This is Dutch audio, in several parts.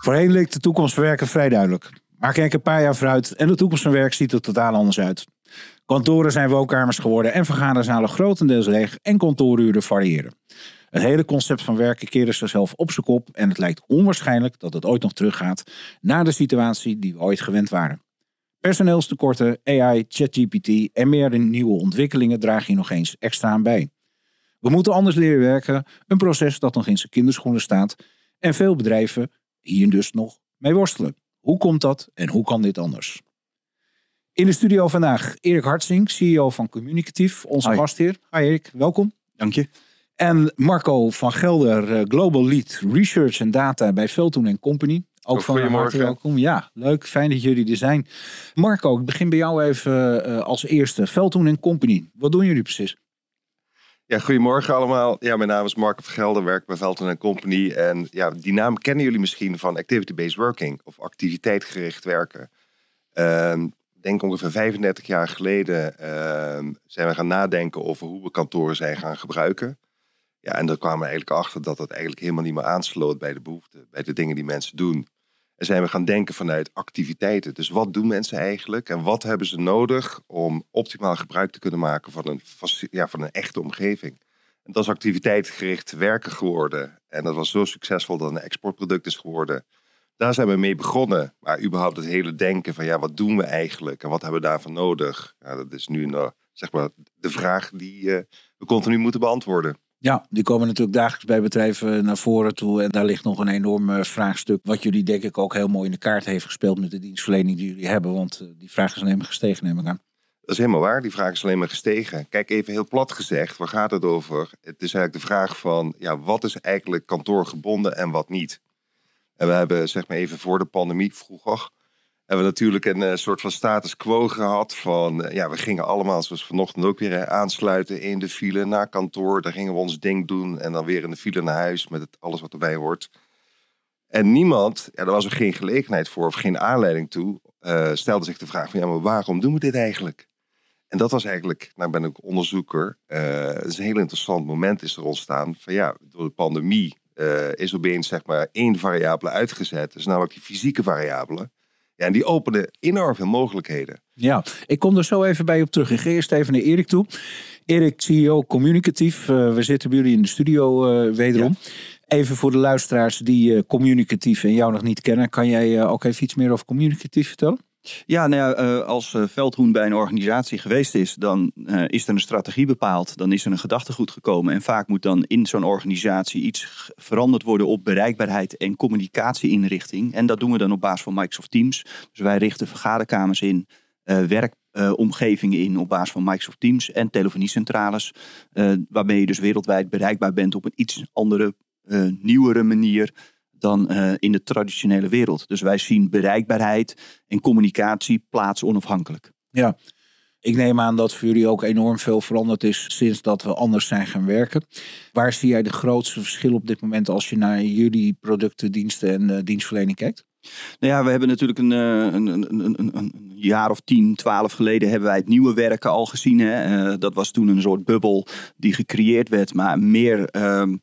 Voorheen leek de toekomst van werken vrij duidelijk. Maar kijk een paar jaar vooruit en de toekomst van werk ziet er totaal anders uit. Kantoren zijn woonkamers geworden en vergaderzalen grotendeels leeg en kantooruren variëren. Het hele concept van werken keerde zichzelf op zijn kop en het lijkt onwaarschijnlijk dat het ooit nog teruggaat naar de situatie die we ooit gewend waren. Personeelstekorten, AI, ChatGPT en meer nieuwe ontwikkelingen dragen hier nog eens extra aan bij. We moeten anders leren werken, een proces dat nog in zijn kinderschoenen staat en veel bedrijven hier dus nog mee worstelen. Hoe komt dat en hoe kan dit anders? In de studio vandaag Erik Hartsing, CEO van Communicatief, onze Hi. gastheer. Hi Erik, welkom. Dank je. En Marco van Gelder, eh, Global Lead Research en Data bij Veltoen Company. Ook van harte welkom. Ja, leuk. Fijn dat jullie er zijn. Marco, ik begin bij jou even eh, als eerste. Veltoen Company. Wat doen jullie precies? Ja, goedemorgen allemaal. Ja, mijn naam is Mark Vergelder, werk bij Velton Company. En ja, die naam kennen jullie misschien van activity-based working of activiteitgericht werken. Ehm, Ik denk ongeveer 35 jaar geleden ehm, zijn we gaan nadenken over hoe we kantoren zijn gaan gebruiken. Ja, en daar kwamen we eigenlijk achter dat het eigenlijk helemaal niet meer aansloot bij de behoeften, bij de dingen die mensen doen. En zijn we gaan denken vanuit activiteiten. Dus wat doen mensen eigenlijk en wat hebben ze nodig om optimaal gebruik te kunnen maken van een, ja, van een echte omgeving. En dat is activiteitgericht werken geworden. En dat was zo succesvol dat een exportproduct is geworden. Daar zijn we mee begonnen. Maar überhaupt het hele denken van ja, wat doen we eigenlijk en wat hebben we daarvan nodig? Ja, dat is nu nou, zeg maar de vraag die eh, we continu moeten beantwoorden. Ja, die komen natuurlijk dagelijks bij bedrijven naar voren toe. En daar ligt nog een enorm eh, vraagstuk. Wat jullie denk ik ook heel mooi in de kaart heeft gespeeld met de dienstverlening die jullie hebben. Want eh, die vraag is alleen maar gestegen, neem ik aan. Dat is helemaal waar. Die vraag is alleen maar gestegen. Kijk, even heel plat gezegd, waar gaat het over? Het is eigenlijk de vraag van, ja, wat is eigenlijk kantoorgebonden en wat niet? En we hebben, zeg maar even voor de pandemie vroeger, hebben we natuurlijk een eh, soort van status quo gehad van, eh, ja, we gingen allemaal, zoals vanochtend ook weer, aansluiten in de file naar kantoor. Daar gingen we ons ding doen en dan weer in de file naar huis met het, alles wat erbij hoort. En niemand, ja, daar was er geen gelegenheid voor of geen aanleiding toe, eh, stelde zich de vraag van, ja, maar waarom doen we dit eigenlijk? En dat was eigenlijk, nou ben ik onderzoeker, het is een heel interessant moment is er ontstaan. Van ja, door de pandemie eh, is opeens zeg maar één variabele uitgezet. Dus namelijk die fysieke variabelen. Ja, en die openen enorm veel mogelijkheden. Ja, ik kom er zo even bij op terug. Ik ga eerst even naar Erik toe. Erik, CEO Communicatief. Eh, we zitten bij jullie in de studio eh, wederom. Even voor de luisteraars die eh, Communicatief en jou nog niet kennen. Kan jij ook even iets meer over Communicatief vertellen? Ja, nou eh, als eh, veldhoen bij een organisatie geweest is, dan eh, is er een strategie bepaald. Dan is er een gedachtegoed gekomen. En vaak moet dan in zo'n organisatie iets veranderd worden op bereikbaarheid en communicatieinrichting. En dat doen we dan op basis van Microsoft Teams. Dus wij richten vergaderkamers in, werkomgevingen in op basis van Microsoft Teams en telefoniecentrales. waarmee je dus wereldwijd bereikbaar bent op een iets andere, nieuwere manier dan eh, in de traditionele wereld. Dus wij zien bereikbaarheid en communicatie plaatsonafhankelijk. Ja. Ik neem aan dat voor jullie ook enorm veel veranderd is sinds dat we anders zijn gaan werken. Waar zie jij de grootste verschil op dit moment als je naar jullie producten, diensten en eh, dienstverlening kijkt? Nou ja, we hebben natuurlijk een, eh, een, een, een, een, jaar of tien, twaalf geleden hebben wij het nieuwe werken al gezien. Hè. Dat was toen een soort bubbel die gecreëerd werd, maar meer, ehm,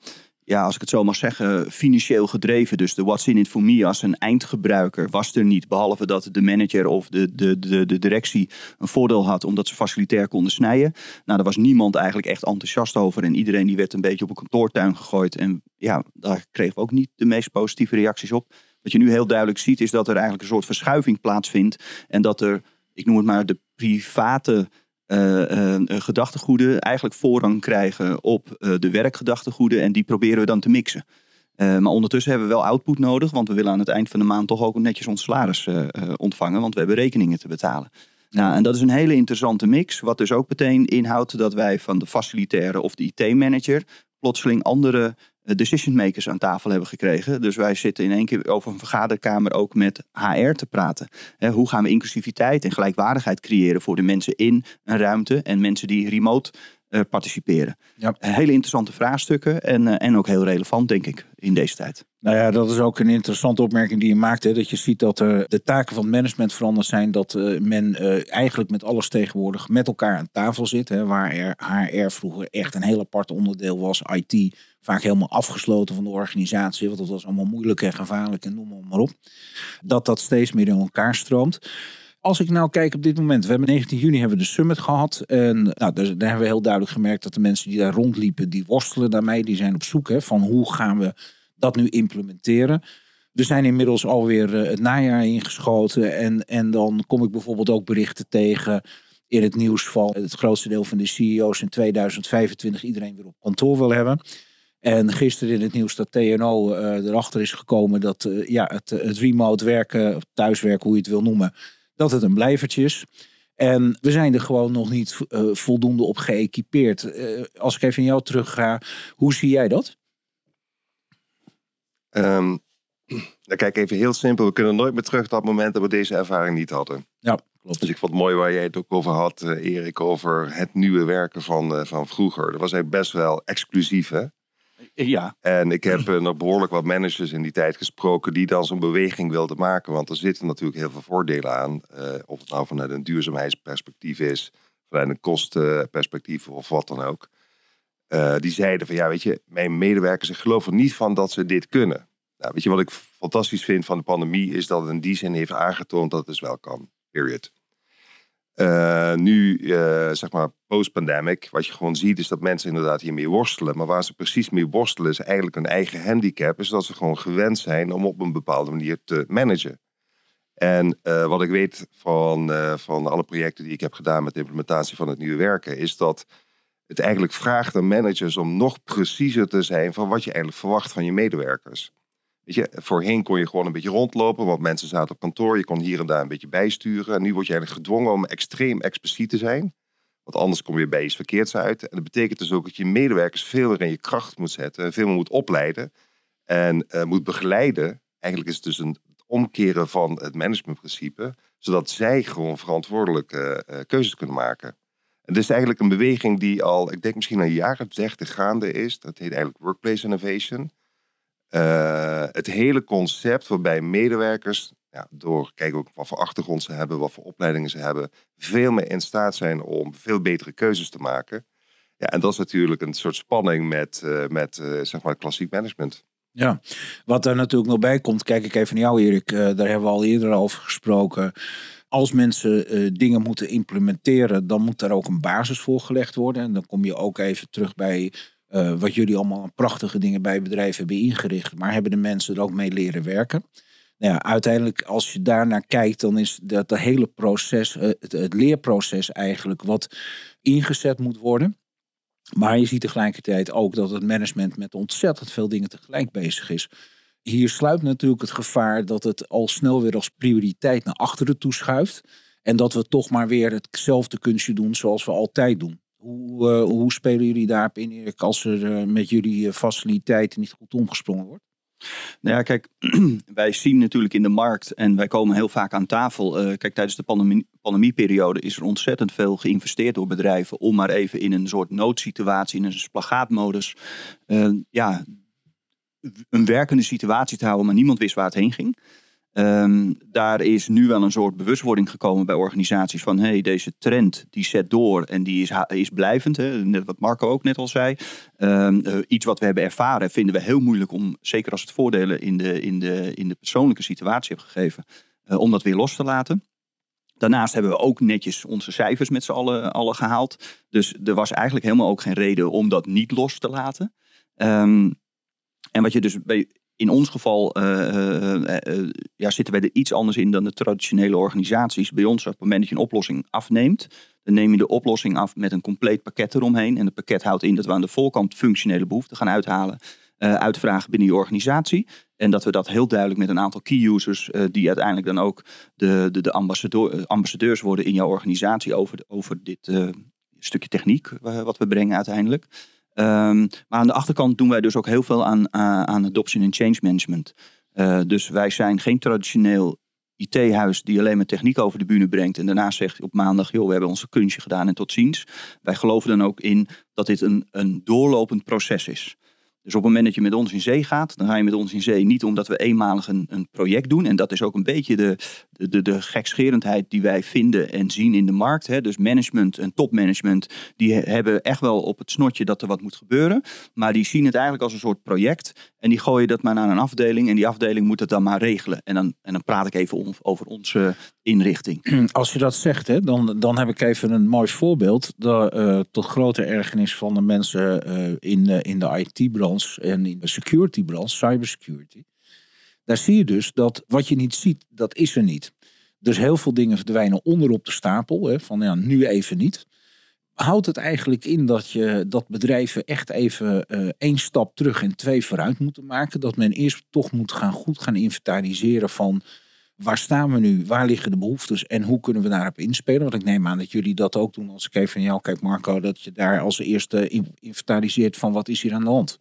ja, als ik het zo mag zeggen, financieel gedreven. Dus de what's in it for me als een eindgebruiker was er niet. Behalve dat de manager of de, de, de, de directie een voordeel had omdat ze facilitair konden snijden. Nou, daar was niemand eigenlijk echt enthousiast over. En iedereen die werd een beetje op een kantoortuin gegooid. En ja, daar kregen we ook niet de meest positieve reacties op. Wat je nu heel duidelijk ziet, is dat er eigenlijk een soort verschuiving plaatsvindt. En dat er, ik noem het maar, de private gedachtegoeden eigenlijk voorrang krijgen op eh, de werkgedachtegoeden. En die proberen we dan te mixen. Eh, maar ondertussen hebben we wel output nodig, want we willen aan het eind van de maand toch ook netjes ons salaris eh, eh, ontvangen, want we hebben rekeningen te betalen. Nou, en dat is een hele interessante mix, wat dus ook meteen inhoudt dat wij van de facilitaire of de IT-manager plotseling andere decision makers aan tafel hebben gekregen. Dus wij zitten in één keer over een vergaderkamer ook met HR te praten. hoe gaan we inclusiviteit en gelijkwaardigheid creëren voor de mensen in een ruimte en mensen die remote participeren. Ja. Hele interessante vraagstukken en, uh, en ook heel relevant, denk ik, in deze tijd. Nou ja, dat is ook een interessante opmerking die je maakt. Hè, dat je ziet dat er de taken van het management veranderd zijn. Dat uh, men eigenlijk met alles tegenwoordig met elkaar aan tafel zit. Hè, waar er HR vroeger echt een heel apart onderdeel was. IT vaak helemaal afgesloten van de organisatie. Want dat was allemaal moeilijk en gevaarlijk en noem maar op. Dat dat steeds meer in elkaar stroomt. Als ik nou kijk op dit moment, we hebben 19 juni hebben we de summit gehad. En nou, daar, hebben we heel duidelijk gemerkt dat de mensen die daar rondliepen, die worstelen daarmee. Die zijn op zoek hè, van hoe gaan we dat nu implementeren. We zijn inmiddels alweer uh, het najaar ingeschoten. En, en dan kom ik bijvoorbeeld ook berichten tegen in het nieuws van het grootste deel van de CEO's in 2025 iedereen weer op kantoor wil hebben. En gisteren in het nieuws dat TNO uh, erachter is gekomen dat uh, ja, het, het remote werken, thuiswerken, hoe je het wil noemen, dat het een blijvertje is. En we zijn er gewoon nog niet uh, voldoende op geëquipeerd. Uh, als ik even in jou terug ga, hoe zie jij dat? Um, dan kijk even heel simpel. We kunnen nooit meer terug dat moment dat we deze ervaring niet hadden. Ja, klopt. Dus ik vond het mooi waar jij het ook over had, uh, Erik, over het nieuwe werken van, van vroeger. Dat was eigenlijk best wel exclusief, hè? Ja. En ik heb uh, nog behoorlijk wat managers in die tijd gesproken die dan zo'n beweging wilden maken. Want er zitten natuurlijk heel veel voordelen aan. Uh, of het nou vanuit een duurzaamheidsperspectief is, vanuit een kostenperspectief of wat dan ook. Uh, die zeiden van ja, weet je, mijn medewerkers, geloof er niet van dat ze dit kunnen. Nou, weet je wat ik fantastisch vind van de pandemie is dat het in die zin heeft aangetoond dat het dus wel kan. Period. Uh, nu, uh, zeg maar, post-pandemic, wat je gewoon ziet, is dat mensen inderdaad hiermee worstelen. Maar waar ze precies mee worstelen, is eigenlijk een eigen handicap. Is dat ze gewoon gewend zijn om op een bepaalde manier te managen. En uh, wat ik weet van, van alle projecten die ik heb gedaan met de implementatie van het nieuwe werken, is dat het eigenlijk vraagt aan managers om nog preciezer te zijn van wat je eigenlijk verwacht van je medewerkers. Weet je, voorheen kon je gewoon een beetje rondlopen, want mensen zaten op kantoor. Je kon hier en daar een beetje bijsturen. En nu word je eigenlijk gedwongen om extreem expliciet te zijn. Want anders kom je bij iets verkeerds uit. En dat betekent dus ook dat je medewerkers veel meer in je kracht moet zetten. En veel meer moet opleiden. En uh, moet begeleiden. Eigenlijk is het dus een omkeren van het managementprincipe. Zodat zij gewoon verantwoordelijke uh, keuzes kunnen maken. En dit is eigenlijk een beweging die al, ik denk misschien jaar of dertig gaande is. Dat heet eigenlijk Workplace Innovation. Uh, het hele concept waarbij medewerkers, ja, door kijken ook wat voor achtergrond ze hebben, wat voor opleidingen ze hebben, veel meer in staat zijn om veel betere keuzes te maken. Ja, en dat is natuurlijk een soort spanning met, uh, met uh, zeg maar klassiek management. Ja, wat er natuurlijk nog bij komt, kijk ik even naar jou Erik, daar hebben we al eerder over gesproken. Als mensen dingen moeten implementeren, dan moet daar ook een basis voor gelegd worden. En dan kom je ook even terug bij uh, wat jullie allemaal prachtige dingen bij bedrijven hebben ingericht. Maar hebben de mensen er ook mee leren werken? Nou ja, uiteindelijk, als je daarnaar kijkt, dan is dat de hele proces, uh, het, het, leerproces eigenlijk, wat ingezet moet worden. Maar je ziet tegelijkertijd ook dat het management met ontzettend veel dingen tegelijk bezig is. Hier sluipt natuurlijk het gevaar dat het al snel weer als prioriteit naar achteren toeschuift. En dat we toch maar weer hetzelfde kunstje doen zoals we altijd doen. Hoe, uh, hoe spelen jullie daarop in, als er uh, met jullie eh, faciliteiten niet goed omgesprongen wordt? Nou ja, kijk, wij zien natuurlijk in de markt en wij komen heel vaak aan tafel. Kijk, tijdens de pandemie, pandemieperiode is er ontzettend veel geïnvesteerd door bedrijven om maar even in een soort noodsituatie, in een splagaatmodus, ja, een werkende situatie te houden, maar niemand wist waar het heen ging. Um, daar is nu wel een soort bewustwording gekomen bij organisaties van hey, deze trend die zet door en die is, is blijvend. Hè? Net wat Marco ook net al zei. Um, uh, iets wat we hebben ervaren vinden we heel moeilijk om, zeker als het voordelen in de, in de, in de persoonlijke situatie heeft gegeven, uh, om dat weer los te laten. Daarnaast hebben we ook netjes onze cijfers met z'n allen, allen gehaald. Dus er was eigenlijk helemaal ook geen reden om dat niet los te laten. Um, en wat je dus bij, in ons geval uh, uh, ja, zitten wij er iets anders in dan de traditionele organisaties. Bij ons, op het moment dat je een oplossing afneemt, dan neem je de oplossing af met een compleet pakket eromheen. En het pakket houdt in dat we aan de voorkant functionele behoeften gaan uithalen, uitvragen binnen je organisatie. En dat we dat heel duidelijk met een aantal key users, die uiteindelijk dan ook de, de, de ambassadeur, ambassadeurs worden in jouw organisatie over, over dit stukje techniek, wat we brengen uiteindelijk. Ehm, maar aan de achterkant doen wij dus ook heel veel aan, aan, aan adoption en change management. Uh, dus wij zijn geen traditioneel IT-huis die alleen maar techniek over de bühne brengt. En daarna zegt op maandag, joh, we hebben onze kunstje gedaan en tot ziens. Wij geloven dan ook in dat dit een, een doorlopend proces is. Dus op het moment dat je met ons in zee gaat, dan ga je met ons in zee niet omdat we eenmalig een, een project doen. En dat is ook een beetje de, de, de gekscherendheid die wij vinden en zien in de markt. Hè. Dus management en topmanagement, die hebben echt wel op het snotje dat er wat moet gebeuren. Maar die zien het eigenlijk als een soort project. En die gooien dat maar naar een afdeling. En die afdeling moet het dan maar regelen. En dan, en dan praat ik even over onze inrichting. Als je dat zegt, hè, dan, dan heb ik even een mooi voorbeeld. De, uh, tot grote ergernis van de mensen in, uh, in de IT-branche en in de security-branche, cybersecurity. Daar zie je dus dat wat je niet ziet, dat is er niet. Dus heel veel dingen verdwijnen onderop de stapel. Hè, van ja, nu even niet. Houdt het eigenlijk in dat, je, dat bedrijven echt even uh, één stap terug en twee vooruit moeten maken? Dat men eerst toch moet gaan goed gaan inventariseren van waar staan we nu? Waar liggen de behoeftes? En hoe kunnen we daarop inspelen? Want ik neem aan dat jullie dat ook doen als ik even van jou kijk Marco. Dat je daar als eerste inventariseert van wat is hier aan de hand?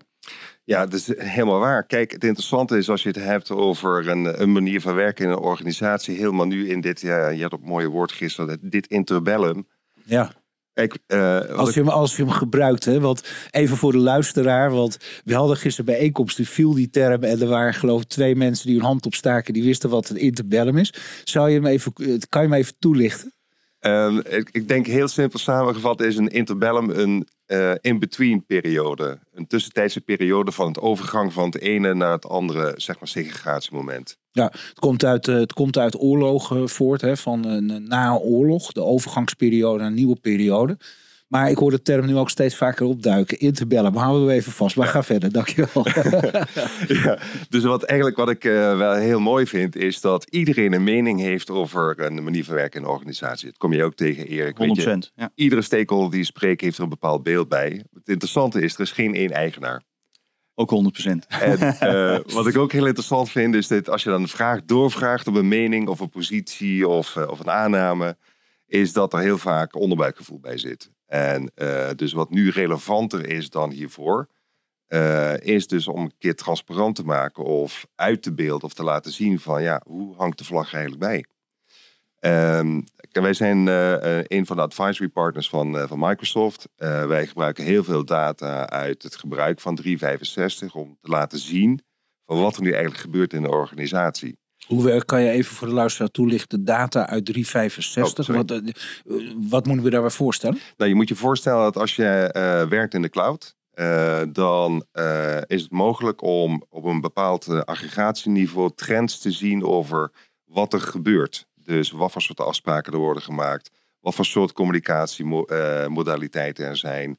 Ja, dat is helemaal waar. Kijk, het interessante is als je het hebt over een, een manier van werken in een organisatie. Helemaal nu in dit, ja, je had op mooie woord gisteren, dit interbellum. Ja. Kijk, uh, als, je hem, als je hem gebruikt, hè, want even voor de luisteraar, want we hadden gisteren bijeenkomst, die viel die term en er waren geloof ik twee mensen die hun hand opstaken, die wisten wat een interbellum is. Zou je hem even, kan je hem even toelichten? Um, ik, ik, denk heel simpel samengevat is een interbellum een uh, in-between periode. Een tussentijdse periode van het overgang van het ene naar het andere, zeg maar, segregatiemoment. Ja, het komt uit, uh, het komt uit oorlogen voort, hè, van een na oorlog, de overgangsperiode naar een nieuwe periode. Maar ik hoor de term nu ook steeds vaker opduiken. Interbellen, maar houden we even vast. Maar ga verder, dankjewel. ja, dus wat, eigenlijk wat ik uh, wel heel mooi vind, is dat iedereen een mening heeft over een manier van werken in een organisatie. Dat kom je ook tegen, Erik. 100%. Je, ja. Iedere stakeholder die spreekt heeft er een bepaald beeld bij. Het interessante is, er is geen één eigenaar. Ook 100%. En uh, wat ik ook heel interessant vind, is dat als je dan een vraag doorvraagt op een mening of een positie of, uh, of een aanname, is dat er heel vaak onderbuikgevoel bij zit. En uh, dus wat nu relevanter is dan hiervoor, uh, is dus om een keer transparant te maken of uit te beelden of te laten zien van ja, hoe hangt de vlag eigenlijk bij? Um, wij zijn uh, een van de advisory partners van, van Microsoft. wij gebruiken heel veel data uit het gebruik van 365 om te laten zien van wat er nu eigenlijk gebeurt in de organisatie. Hoe kan je even voor de luisteraar toelichten data uit 365? Oh, wat, uh, wat moeten we daarbij voorstellen? Nou, je moet je voorstellen dat als je uh, werkt in de cloud, uh, dan is het mogelijk om op een bepaald aggregatieniveau trends te zien over wat er gebeurt. Dus wat voor soort afspraken er worden gemaakt, wat voor soort communicatiemodaliteiten er zijn,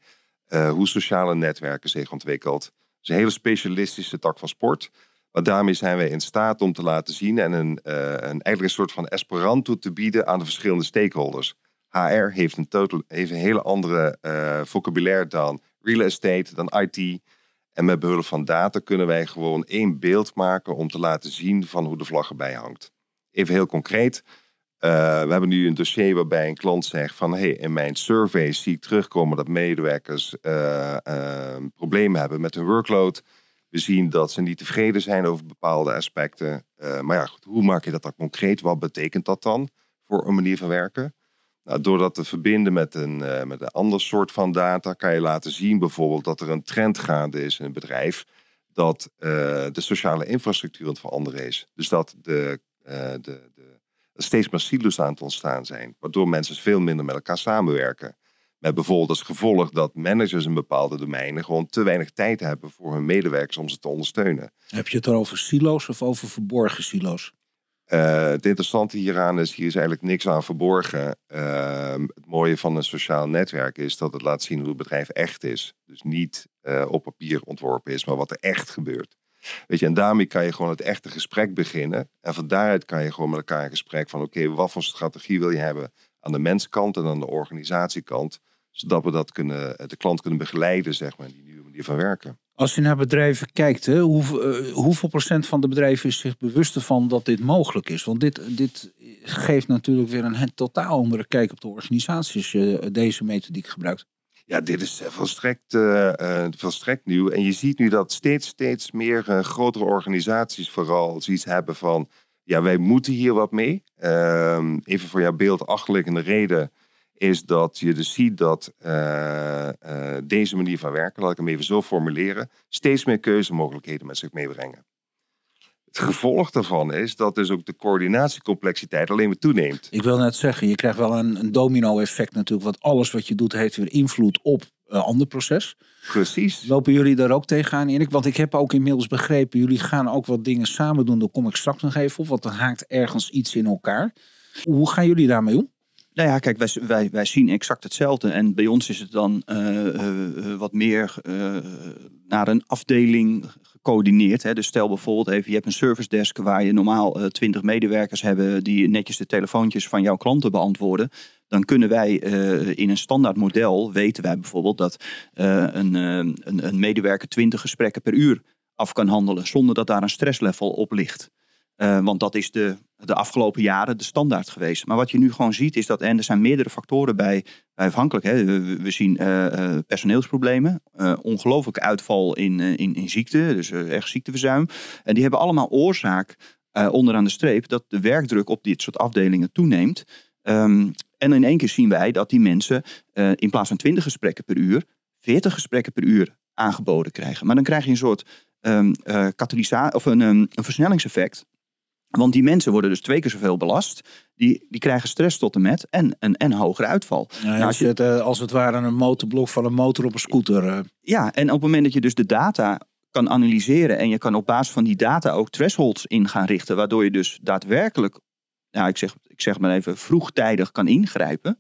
hoe sociale netwerken zich ontwikkeld. Het is een hele specialistische tak van sport. Maar daarmee zijn wij in staat om te laten zien en een, uh, een, eigenlijk een soort van Esperanto te bieden aan de verschillende stakeholders. HR heeft een, hele andere uh, vocabulaire dan real estate, dan IT. En met behulp van data kunnen wij gewoon één beeld maken om te laten zien van hoe de vlag erbij hangt. Even heel concreet. Uh, we hebben nu een dossier waarbij een klant zegt van hey, in mijn survey zie ik terugkomen dat medewerkers problemen hebben met hun workload. We zien dat ze niet tevreden zijn over bepaalde aspecten. Uh, maar ja, goed, hoe maak je dat dan concreet? Wat betekent dat dan voor een manier van werken? Nou, door dat te verbinden met een, uh, met een ander soort van data, kan je laten zien bijvoorbeeld dat er een trend gaande is in een bedrijf dat uh, de sociale infrastructuur aan het veranderen is. Dus dat de, de, de, steeds meer silo's aan het ontstaan zijn, waardoor mensen veel minder met elkaar samenwerken. Met bijvoorbeeld als gevolg dat managers in bepaalde domeinen gewoon te weinig tijd hebben voor hun medewerkers om ze te ondersteunen. Heb je het dan over silo's of over verborgen silo's? Uh, het interessante hieraan is, hier is eigenlijk niks aan verborgen. Uh, het mooie van een sociaal netwerk is dat het laat zien hoe het bedrijf echt is. Dus niet uh, op papier ontworpen is, maar wat er echt gebeurt. Weet je, en daarmee kan je gewoon het echte gesprek beginnen. En van daaruit kan je gewoon met elkaar in gesprek van oké, okay, wat voor strategie wil je hebben aan de menskant en aan de organisatiekant zodat we dat kunnen, de klant kunnen begeleiden, zeg maar, die nieuwe manier van werken. Als je naar bedrijven kijkt, hè, hoe, uh, hoeveel procent van de bedrijven is zich bewust ervan dat dit mogelijk is? Want dit, dit geeft natuurlijk weer een totaal andere kijk op de organisatie als je deze methodiek gebruikt. Ja, dit is eh, volstrekt, uh, volstrekt nieuw. En je ziet nu dat steeds, steeds meer grotere organisaties vooral zoiets hebben van... Ja, wij moeten hier wat mee. Ehm, even voor jouw beeld, achterliggende reden is dat je dus ziet dat deze manier van werken, laat ik hem even zo formuleren, steeds meer keuzemogelijkheden met zich meebrengen. Het gevolg daarvan is dat dus ook de coördinatiecomplexiteit alleen maar toeneemt. Ik wil net zeggen, je krijgt wel een, een domino-effect natuurlijk. Want alles wat je doet heeft weer invloed op een ander proces. Precies. Lopen jullie daar ook tegenaan, Erik? Want ik heb ook inmiddels begrepen, jullie gaan ook wat dingen samen doen. Daar kom ik straks nog even op, want dan haakt ergens iets in elkaar. Hoe gaan jullie daarmee om? Nou ja, kijk, wij, wij, wij zien exact hetzelfde. En bij ons is het dan uh, uh, wat meer naar een afdeling coördineert. Hè. Dus stel bijvoorbeeld even, je hebt een service desk waar je normaal eh, 20 medewerkers hebben die netjes de telefoontjes van jouw klanten beantwoorden. Dan kunnen wij in een standaard model, weten wij bijvoorbeeld dat een, een, een medewerker 20 gesprekken per uur af kan handelen zonder dat daar een stresslevel op ligt. Uh, want dat is de, de afgelopen jaren de standaard geweest. Maar wat je nu gewoon ziet is dat, en er zijn meerdere factoren bij, afhankelijk. Hè. We, zien uh, uh, personeelsproblemen, ongelooflijke uitval in, in, in ziekte, dus echt ziekteverzuim. En die hebben allemaal oorzaak onderaan de streep dat de werkdruk op dit soort afdelingen toeneemt. Um, en in één keer zien wij dat die mensen in plaats van 20 gesprekken per uur, 40 gesprekken per uur aangeboden krijgen. Maar dan krijg je een soort um, of een, um, een versnellingseffect want die mensen worden dus twee keer zoveel belast. Die, die krijgen stress tot en met en een en hogere uitval. Ja, nou, als je het uh, als het ware een motorblok van een motor op een scooter. Uh. Ja, en op het moment dat je dus de data kan analyseren en je kan op basis van die data ook thresholds in gaan richten, waardoor je dus daadwerkelijk, nou, ik, zeg, ik zeg maar even, vroegtijdig kan ingrijpen.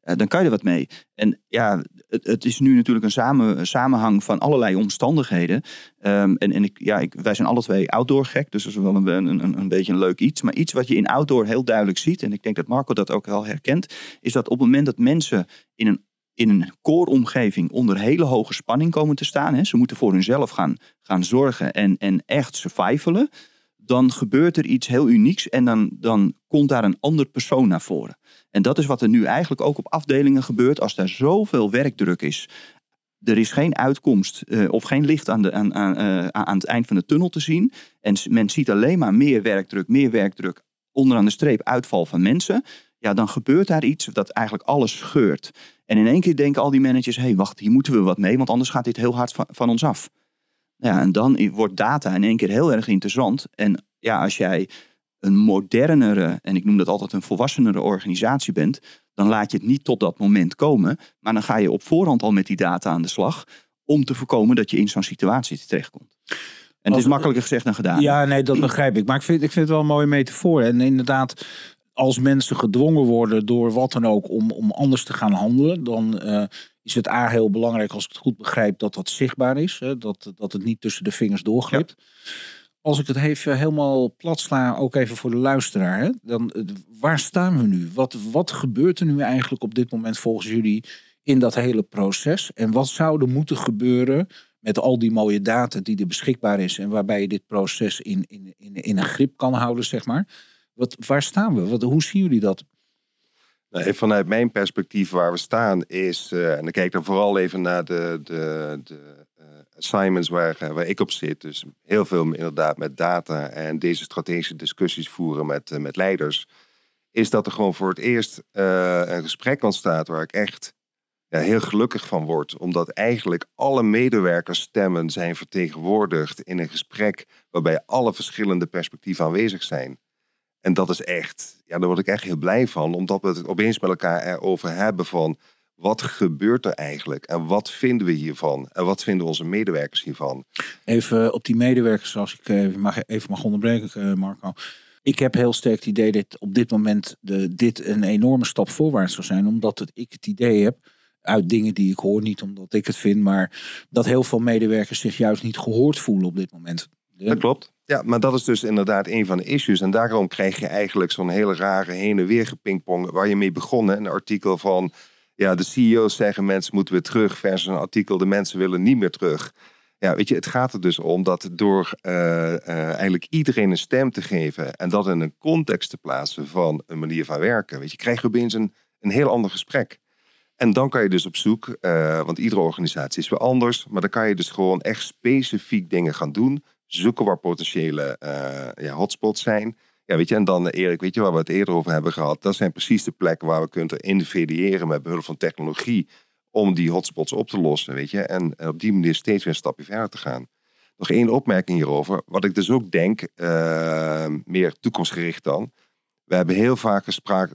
Eh, dan kan je er wat mee. En ja, het, het is nu natuurlijk een, samen, samenhang van allerlei omstandigheden. Um, en en ik, ja, ik, wij zijn alle twee outdoor gek, dus dat is wel een, een, een beetje een leuk iets. Maar iets wat je in outdoor heel duidelijk ziet, en ik denk dat Marco dat ook wel herkent, is dat op het moment dat mensen in een in een kooromgeving onder hele hoge spanning komen te staan. Hè, ze moeten voor hunzelf gaan, gaan zorgen en, en echt survivalen. Dan gebeurt er iets heel unieks en dan, dan komt daar een ander persoon naar voren. En dat is wat er nu eigenlijk ook op afdelingen gebeurt als er zoveel werkdruk is. Er is geen uitkomst uh, of geen licht aan, de, aan, aan, uh, aan het eind van de tunnel te zien. En men ziet alleen maar meer werkdruk, meer werkdruk, onderaan de streep uitval van mensen. Ja, dan gebeurt daar iets dat eigenlijk alles scheurt. En in één keer denken al die managers, hé hey, wacht, hier moeten we wat mee, want anders gaat dit heel hard van, van ons af. Ja, en dan wordt data in één keer heel erg interessant. En ja, als jij een modernere, en ik noem dat altijd een volwassenere organisatie bent, dan laat je het niet tot dat moment komen. Maar dan ga je op voorhand al met die data aan de slag om te voorkomen dat je in zo'n situatie terechtkomt. En het is makkelijker gezegd dan gedaan. Ja, nee, dat begrijp ik. Maar ik vind, ik vind het wel een mooie metafoor. En inderdaad, als mensen gedwongen worden door wat dan ook om, om anders te gaan handelen, dan uh, is het A heel belangrijk, als ik het goed begrijp, dat dat zichtbaar is. Hè? Dat, dat het niet tussen de vingers doorglipt. Ja als ik het even helemaal plat sla, ook even voor de luisteraar, hè, dan eh, waar staan we nu? Wat, wat gebeurt er nu eigenlijk op dit moment volgens jullie in dat hele proces? En wat zou er moeten gebeuren met al die mooie data die er beschikbaar is en waarbij je dit proces in, in, in, in een grip kan houden, zeg maar? Wat, waar staan we? Wat, hoe zien jullie dat? Nou, vanuit mijn perspectief waar we staan is, uh, en dan kijk dan vooral even naar de, de, de waar, eh, waar ik op zit. Dus heel veel inderdaad met data en deze strategische discussies voeren met, eh, met leiders. Is dat er gewoon voor het eerst uh, een gesprek ontstaat waar ik echt ja, heel gelukkig van word. Omdat eigenlijk alle medewerkersstemmen zijn vertegenwoordigd in een gesprek waarbij alle verschillende perspectieven aanwezig zijn. En dat is echt, ja, daar word ik echt heel blij van. Omdat we het opeens met elkaar erover hebben van wat gebeurt er eigenlijk en wat vinden we hiervan en wat vinden onze medewerkers hiervan? Even op die medewerkers, als ik eh, mag, even mag onderbreken, eh, Marco. Ik heb heel sterk het idee dat op dit moment de, dit een enorme stap voorwaarts zou zijn, omdat het, ik het idee heb, uit dingen die ik hoor, niet omdat ik het vind, maar dat heel veel medewerkers zich juist niet gehoord voelen op dit moment. Dat klopt. Ja, maar dat is dus inderdaad een van de issues. En daarom krijg je eigenlijk zo'n hele rare heen en weer gepingpong waar je mee begonnen. Een artikel van ja, de CEO's zeggen mensen moeten weer terug versus een artikel de mensen willen niet meer terug. Ja, weet je, het gaat er dus om dat door uh, uh, eigenlijk iedereen een stem te geven en dat in een context te plaatsen van een manier van werken, weet je, krijg je opeens een, een heel ander gesprek. En dan kan je dus op zoek, uh, want iedere organisatie is weer anders, maar dan kan je dus gewoon echt specifiek dingen gaan doen. Zoeken waar potentiële ja, hotspots zijn. Ja, weet je, en dan Erik, weet je waar we het eerder over hebben gehad, dat zijn precies de plekken waar we kunnen individueren met behulp van technologie om die hotspots op te lossen, weet je. En op die manier steeds weer een stapje verder te gaan. Nog één opmerking hierover. Wat ik dus ook denk, uh, meer toekomstgericht dan. We hebben heel vaak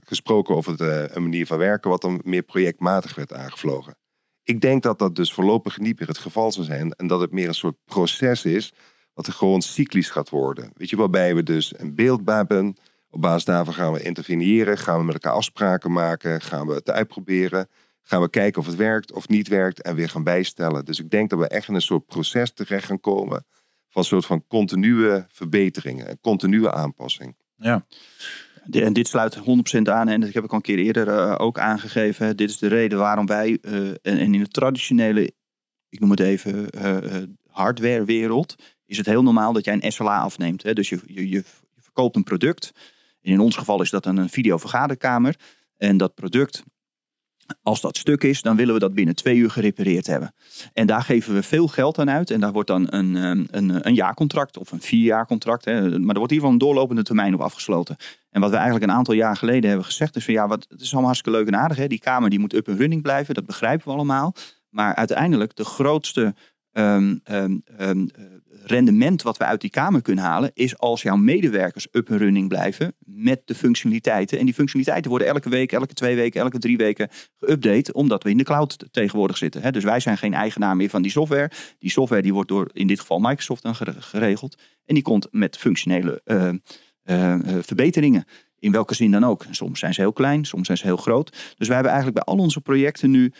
gesproken over de, een manier van werken wat dan meer projectmatig werd aangevlogen. Ik denk dat dat dus voorlopig niet meer het geval zal zijn en dat het meer een soort proces is wat er gewoon cyclisch gaat worden. Weet je, waarbij we dus een beeld hebben. Op basis daarvan gaan we interveneren, gaan we met elkaar afspraken maken, gaan we het uitproberen, gaan we kijken of het werkt of niet werkt en weer gaan bijstellen. Dus ik denk dat we echt in een soort proces terecht gaan komen van een soort van continue verbeteringen, een continue aanpassing. Ja. En dit sluit 100% aan en dat heb ik al een keer eerder uh, ook aangegeven. Dit is de reden waarom wij, uh, en in de traditionele, ik noem het even, uh, hardwarewereld, is het heel normaal dat jij een SLA afneemt. Hè? Dus je, je, je verkoopt een product. in ons geval is dat een videovergaderkamer. En dat product, als dat stuk is, dan willen we dat binnen twee uur gerepareerd hebben. En daar geven we veel geld aan uit. En daar wordt dan een, een, een jaarcontract of een vierjaarcontract. Hè. Maar er wordt in ieder een doorlopende termijn op afgesloten. En wat we eigenlijk een aantal jaar geleden hebben gezegd is van ja, wat, het is allemaal hartstikke leuk en aardig. Hè? Die kamer die moet up en running blijven, dat begrijpen we allemaal. Maar uiteindelijk de grootste um, um, um, rendement wat we uit die kamer kunnen halen, is als jouw medewerkers up en running blijven met de functionaliteiten. En die functionaliteiten worden elke week, elke twee weken, elke drie weken geüpdate, omdat we in de cloud tegenwoordig zitten. Hè? Dus wij zijn geen eigenaar meer van die software. Die software die wordt door in dit geval Microsoft dan geregeld. En die komt met functionele uh, uh, verbeteringen. In welke zin dan ook. Soms zijn ze heel klein, soms zijn ze heel groot. Dus wij hebben eigenlijk bij al onze projecten nu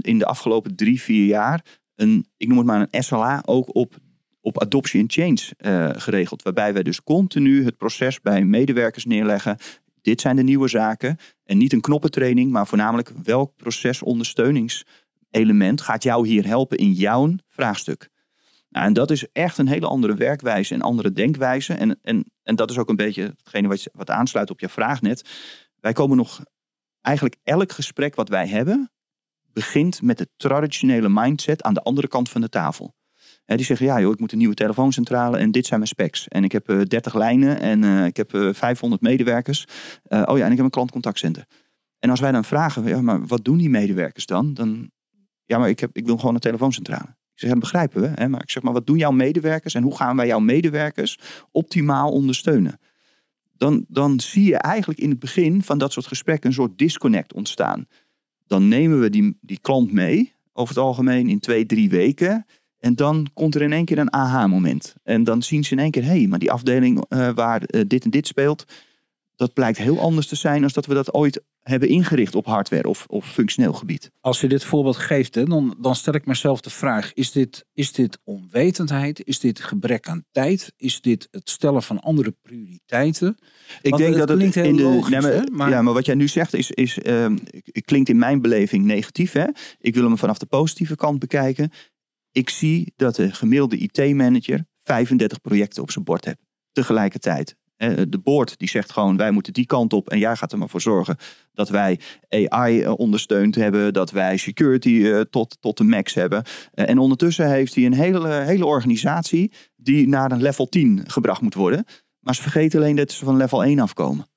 in de afgelopen drie, vier jaar ik noem het maar een SLA, ook op, op adoption change uh, geregeld. Waarbij wij dus continu het proces bij medewerkers neerleggen. Dit zijn de nieuwe zaken. En niet een knoppentraining, maar voornamelijk welk procesondersteuningselement gaat jou hier helpen in jouw vraagstuk. Nou, en dat is echt een hele andere werkwijze en andere denkwijze. En, en, en dat is ook een beetje hetgene wat, wat aansluit op je vraag net. Wij komen nog eigenlijk elk gesprek wat wij hebben, begint met de traditionele mindset aan de andere kant van de tafel. Die zeggen, ja joh, ik moet een nieuwe telefooncentrale en dit zijn mijn specs. En ik heb uh, 30 lijnen en uh, ik heb uh, 500 medewerkers. Uh, oh ja, en ik heb een klantcontactcenter. En als wij dan vragen, ja, maar wat doen die medewerkers dan? Dan, ja, maar ik, heb, ik wil gewoon een telefooncentrale. Ik zeg, dat begrijpen we. Hè? Maar ik zeg, maar wat doen jouw medewerkers en hoe gaan wij jouw medewerkers optimaal ondersteunen? Dan, dan zie je eigenlijk in het begin van dat soort gesprekken een soort disconnect ontstaan dan nemen we die, die klant mee, over het algemeen in twee, drie weken. En dan komt er in één keer een aha-moment. En dan zien ze in één keer, hé, hey, maar die afdeling uh, waar uh, dit en dit speelt, dat blijkt heel anders te zijn dan dat we dat ooit hebben ingericht op hardware of, of functioneel gebied. Als je dit voorbeeld geeft, hè, dan, dan stel ik mezelf de vraag: is dit, is dit onwetendheid? Is dit gebrek aan tijd? Is dit het stellen van andere prioriteiten? Ik denk dat het in de. Logisch, nee, maar, Ja, maar wat jij nu zegt is, is uh, klinkt in mijn beleving negatief. Hè? Ik wil hem vanaf de positieve kant bekijken. Ik zie dat de gemiddelde IT-manager 35 projecten op zijn bord heeft tegelijkertijd. De board die zegt gewoon wij moeten die kant op en jij gaat er maar voor zorgen dat wij AI eh, ondersteund hebben, dat wij security eh, tot, tot de max hebben. Eh, en ondertussen heeft hij een hele, hele organisatie die naar een level 10 gebracht moet worden. Maar ze vergeten alleen dat ze van level 1 afkomen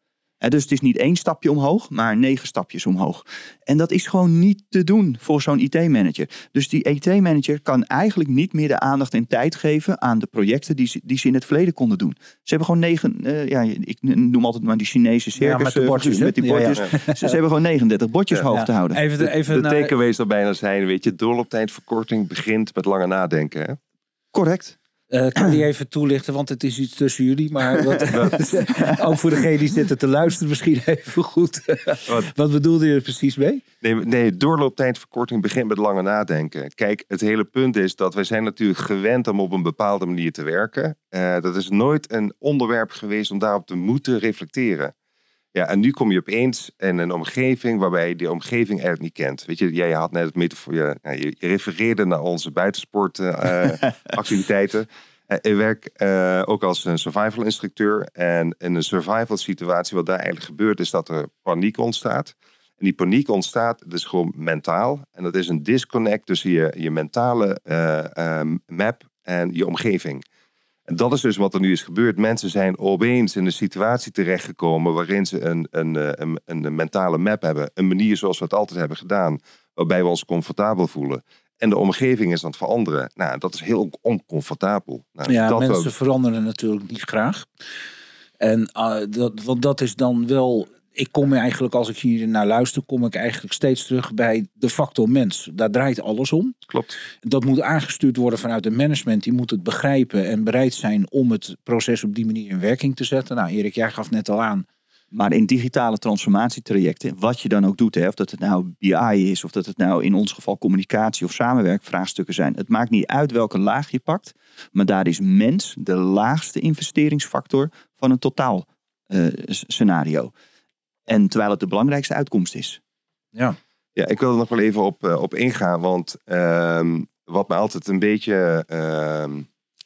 dus het is niet één stapje omhoog, maar negen stapjes omhoog. En dat is gewoon niet te doen voor zo'n IT-manager. Dus die IT-manager kan eigenlijk niet meer de aandacht en tijd geven aan de projecten die ze, die ze in het verleden konden doen. Ze hebben gewoon negen, uh, ja, ik noem altijd maar die Chinese circus. Ja, met, de eh, bordjes, met die bordjes. Ja, ja. Ze, hebben gewoon 39 bordjes hoog te houden. Even de, even de, de takeaways er bijna zijn, weet je, doorlooptijdverkorting begint met lange nadenken. Hè? Correct. Uh, kan die even toelichten, want het is iets tussen jullie. Maar wat, ook voor degene die zitten te luisteren misschien even goed. wat, wat bedoelde je er precies mee? Nee, nee, doorlooptijdverkorting begint met lange nadenken. Kijk, het hele punt is dat wij zijn natuurlijk gewend om op een bepaalde manier te werken. Uh, dat is nooit een onderwerp geweest om daarop te moeten reflecteren. Ja, en nu kom je opeens in een omgeving waarbij je die omgeving eigenlijk niet kent. Weet je, jij had net het metafoor, je, je, je refereerde naar onze buitensportactiviteiten. Uh, ik werk uh, ook als een survival instructeur. En in een survival situatie, wat daar eigenlijk gebeurt, is dat er paniek ontstaat. En die paniek ontstaat dus gewoon mentaal. En dat is een disconnect tussen je, je mentale eh, map en je omgeving. En dat is dus wat er nu is gebeurd. Mensen zijn opeens in een situatie terechtgekomen waarin ze een, een, eh, een, een, mentale map hebben. Een manier zoals we het altijd hebben gedaan, waarbij we ons comfortabel voelen. En de omgeving is aan het veranderen. Nou, dat is heel oncomfortabel. Nou, ja, dat mensen ook. veranderen natuurlijk niet graag. En uh, dat, want dat is dan wel ik kom eigenlijk, als ik hier naar luister, kom ik eigenlijk steeds terug bij de factor mens. Daar draait alles om. Klopt. Dat moet aangestuurd worden vanuit het management. Die moet het begrijpen en bereid zijn om het proces op die manier in werking te zetten. Nou, Erik, jij gaf net al aan. Maar in digitale transformatietrajecten, wat je dan ook doet, hè, of dat het nou BI is, of dat het nou in ons geval communicatie of samenwerkvraagstukken zijn. Het maakt niet uit welke laag je pakt, maar daar is mens de laagste investeringsfactor van een totaal uh, scenario. En terwijl het de belangrijkste uitkomst is. Ja, ja ik wil er nog wel even op, uh, op ingaan. Want uh, wat me altijd een beetje uh,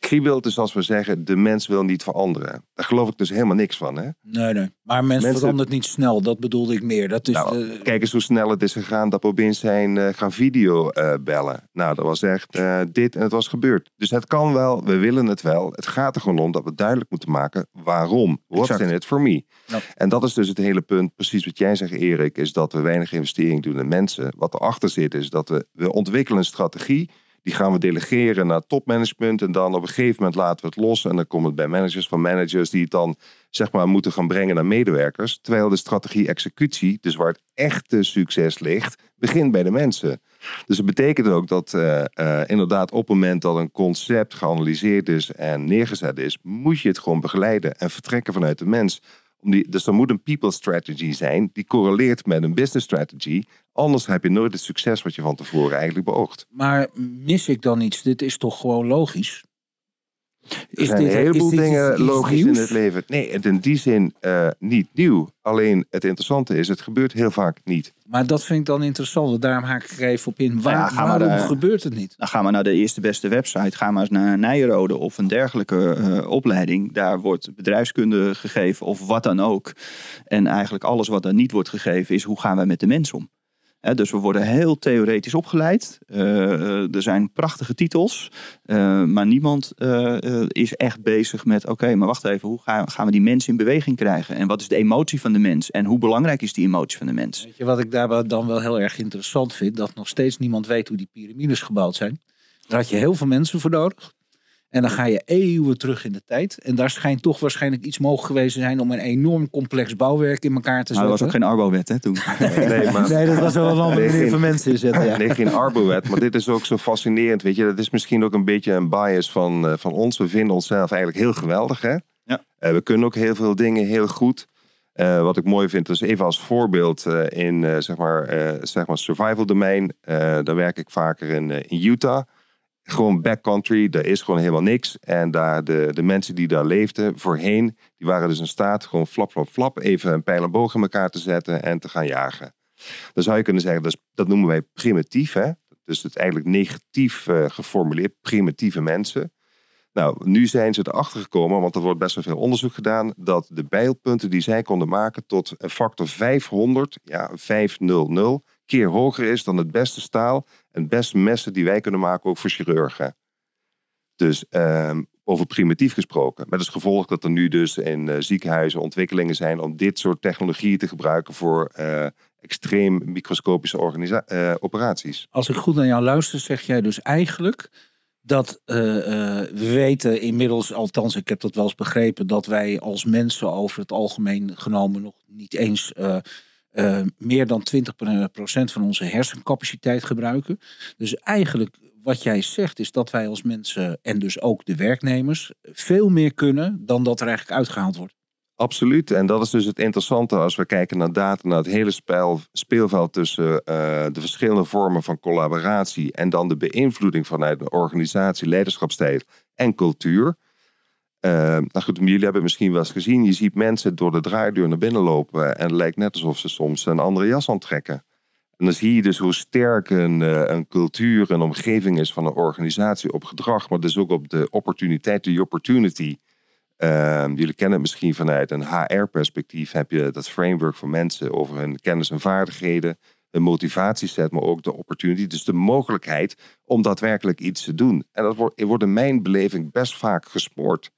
kriebelt is als we zeggen... de mens wil niet veranderen. Daar geloof ik dus helemaal niks van. Hè? Nee, nee. Maar mens Mensen... verandert niet snel. Dat bedoelde ik meer. Dat is nou, de... Kijk eens hoe snel het is gegaan dat we opeens zijn uh, gaan video uh, bellen. Nou, dat was echt uh, dit en het was gebeurd. Dus het kan wel, we willen het wel. Het gaat er gewoon om dat we duidelijk moeten maken waarom. What's in it for me? Ja. En dat is dus het hele punt, precies wat jij zegt Erik, is dat we weinig investering doen in mensen. Wat erachter zit is dat we, we ontwikkelen een strategie die gaan we delegeren naar topmanagement. En dan op een gegeven moment laten we het los. En dan komt het bij managers van managers die het dan zeg maar moeten gaan brengen naar medewerkers. Terwijl de strategie executie, dus waar het echte succes ligt, begint bij de mensen. Dus dat betekent ook dat uh, uh, inderdaad op het moment dat een concept geanalyseerd is en neergezet is, moet je het gewoon begeleiden en vertrekken vanuit de mens. Om die, dus er moet een people strategy zijn die correleert met een business strategy. Anders heb je nooit het succes wat je van tevoren eigenlijk beoogt. Maar mis ik dan iets? Dit is toch gewoon logisch? Er zijn dit, een heleboel dingen logisch nieuws? in het leven. Nee, het in die zin uh, niet nieuw. Alleen het interessante is, het gebeurt heel vaak niet. Maar dat vind ik dan interessant. Daarom haak ik er even op in. Waar, ja, waarom de, gebeurt het niet? Dan gaan we naar de eerste beste website. Ga maar eens naar Nijrode of een dergelijke uh, opleiding. Daar wordt bedrijfskunde gegeven of wat dan ook. En eigenlijk alles wat er niet wordt gegeven is hoe gaan we met de mens om dus we worden heel theoretisch opgeleid. Uh, er zijn prachtige titels. Uh, maar niemand is echt bezig met: oké, maar wacht even, hoe gaan, we die mensen in beweging krijgen? En wat is de emotie van de mens? En hoe belangrijk is die emotie van de mens? Weet je wat ik daar dan wel heel erg interessant vind? Dat nog steeds niemand weet hoe die piramides gebouwd zijn. Daar had je heel veel mensen voor nodig. En dan ga je eeuwen terug in de tijd. En daar schijnt toch waarschijnlijk iets mogelijk geweest te zijn om een enorm complex bouwwerk in elkaar te zetten. Maar er was ook geen Arbo-wet hè, toen. nee, maar... nee, dat was wel een andere manier van mensen inzetten. Ja. Nee, geen Arbo-wet. Maar dit is ook zo fascinerend. Weet je, dat is misschien ook een beetje een bias van, uh, van ons. We vinden onszelf eigenlijk heel geweldig. Hè? Ja. Uh, we kunnen ook heel veel dingen heel goed. Uh, wat ik mooi vind, dus even als voorbeeld in zeg maar, zeg maar survival domein. daar werk ik vaker in, in Utah gewoon backcountry, daar is gewoon helemaal niks. En daar de, de mensen die daar leefden voorheen, die waren dus in staat gewoon flap, flap, flap, even een pijl en boog in elkaar te zetten en te gaan jagen. Dan zou je kunnen zeggen, dat, dat noemen wij primitief. Hè? Dus het eigenlijk negatief uh, geformuleerd, primitieve mensen. Nou, nu zijn ze erachter gekomen, want er wordt best wel veel onderzoek gedaan, dat de bijlpunten die zij konden maken tot een factor 500, ja, 500, keer hoger is dan het beste staal en beste messen die wij kunnen maken, ook voor chirurgen. Dus um, over primitief gesproken. Met als gevolg dat er nu dus in uh, ziekenhuizen ontwikkelingen zijn om dit soort technologieën te gebruiken voor uh, extreem microscopische uh, operaties. Als ik goed naar jou luister, zeg jij dus eigenlijk dat we weten inmiddels, althans ik heb dat wel eens begrepen, dat wij als mensen over het algemeen genomen nog niet eens uh, meer dan 20% van onze hersencapaciteit gebruiken. Dus eigenlijk wat jij zegt is dat wij als mensen en dus ook de werknemers veel meer kunnen dan dat er eigenlijk uitgehaald wordt. Absoluut. En dat is dus het interessante als we kijken naar data, naar het hele speelveld tussen uh, de verschillende vormen van collaboratie en dan de beïnvloeding vanuit de organisatie, leiderschapstijl en cultuur. Uh, nou goed, jullie hebben misschien wel eens gezien, je ziet mensen door de draaideur naar binnen lopen en het lijkt net alsof ze soms een andere jas aantrekken. En dan zie je dus hoe sterk een, uh, een cultuur, een omgeving is van een organisatie op gedrag, maar dus ook op de opportuniteit, de opportunity Ehm, jullie kennen het misschien vanuit een HR-perspectief. Heb je dat framework voor mensen over hun kennis en vaardigheden, hun motivatieset, maar ook de opportunity, dus de mogelijkheid om daadwerkelijk iets te doen. En dat wordt, wordt in mijn beleving best vaak gespoord.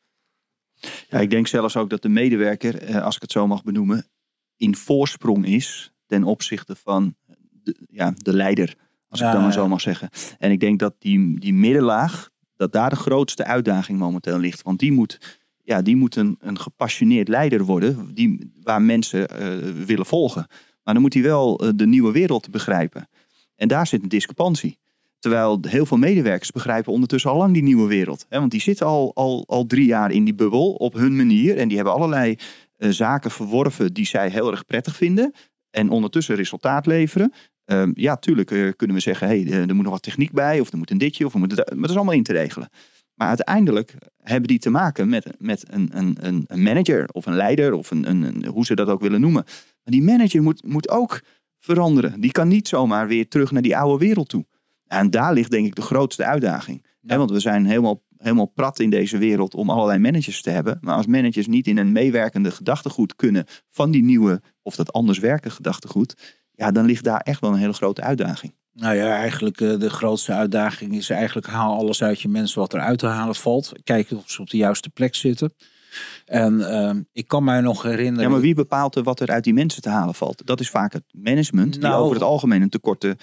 Ja, ik denk zelfs ook dat de medewerker, eh, als ik het zo mag benoemen, in voorsprong is ten opzichte van de, ja, de leider, als ik dan maar zo mag zeggen. En ik denk dat die, die middenlaag, dat daar de grootste uitdaging momenteel ligt. Want die moet, ja, die moet een, een gepassioneerd leider worden, die, waar mensen eh, willen volgen. Maar dan moet hij wel eh, de nieuwe wereld begrijpen. En daar zit een discrepantie. Terwijl heel veel medewerkers begrijpen ondertussen al lang die nieuwe wereld. Hè? Want die zitten al, al, al drie jaar in die bubbel op hun manier. En die hebben allerlei eh, zaken verworven die zij heel erg prettig vinden. En ondertussen resultaat leveren. Ehm, ja, tuurlijk eh, kunnen we zeggen, hey, eh, er moet nog wat techniek bij. Of er moet een ditje. Of we moeten, maar dat is allemaal in te regelen. Maar uiteindelijk hebben die te maken met, met een, een, een een manager of een leider. Of een, een, een- hoe ze dat ook willen noemen. Maar die manager moet, moet ook veranderen. Die kan niet zomaar weer terug naar die oude wereld toe. En daar ligt denk ik de grootste uitdaging. Want we zijn helemaal, helemaal prat in deze wereld om allerlei managers te hebben. Maar als managers niet in een meewerkende gedachtegoed kunnen van die nieuwe of dat anders werken gedachtegoed. Ja, dan ligt daar echt wel een hele grote uitdaging. Nou ja, eigenlijk eh, de grootste uitdaging is eigenlijk haal alles uit je mensen wat eruit te halen valt. Kijk of ze op de juiste plek zitten. En ehm, ik kan mij nog herinneren. Ja, maar wie bepaalt er wat er uit die mensen te halen valt? Dat is vaak het management die Nou- over het algemeen een tekorte eh,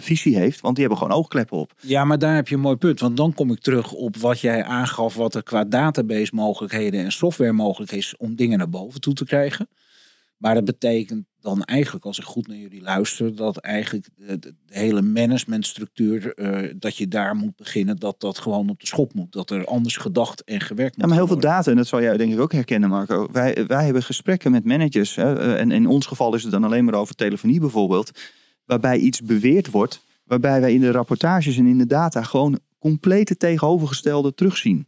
visie heeft. Want die hebben gewoon oogkleppen op. Ja, maar daar heb je een mooi punt. Want dan kom ik terug op wat jij aangaf, wat er qua database mogelijkheden en software mogelijk is om dingen naar boven toe te krijgen. Maar dat betekent dan eigenlijk, als ik goed naar jullie luister, dat eigenlijk de, hele managementstructuur, eh, dat je daar moet beginnen, dat dat gewoon op de schop moet. Dat er anders gedacht en gewerkt moet Ja, maar heel veel data, en dat zal jij denk ik ook herkennen, Marco. Wij, wij hebben gesprekken met managers. Hè, eh, en in ons geval is het dan alleen maar over telefonie bijvoorbeeld. Waarbij iets beweerd wordt. Waarbij wij in de rapportages en in de data gewoon complete tegenovergestelde terugzien.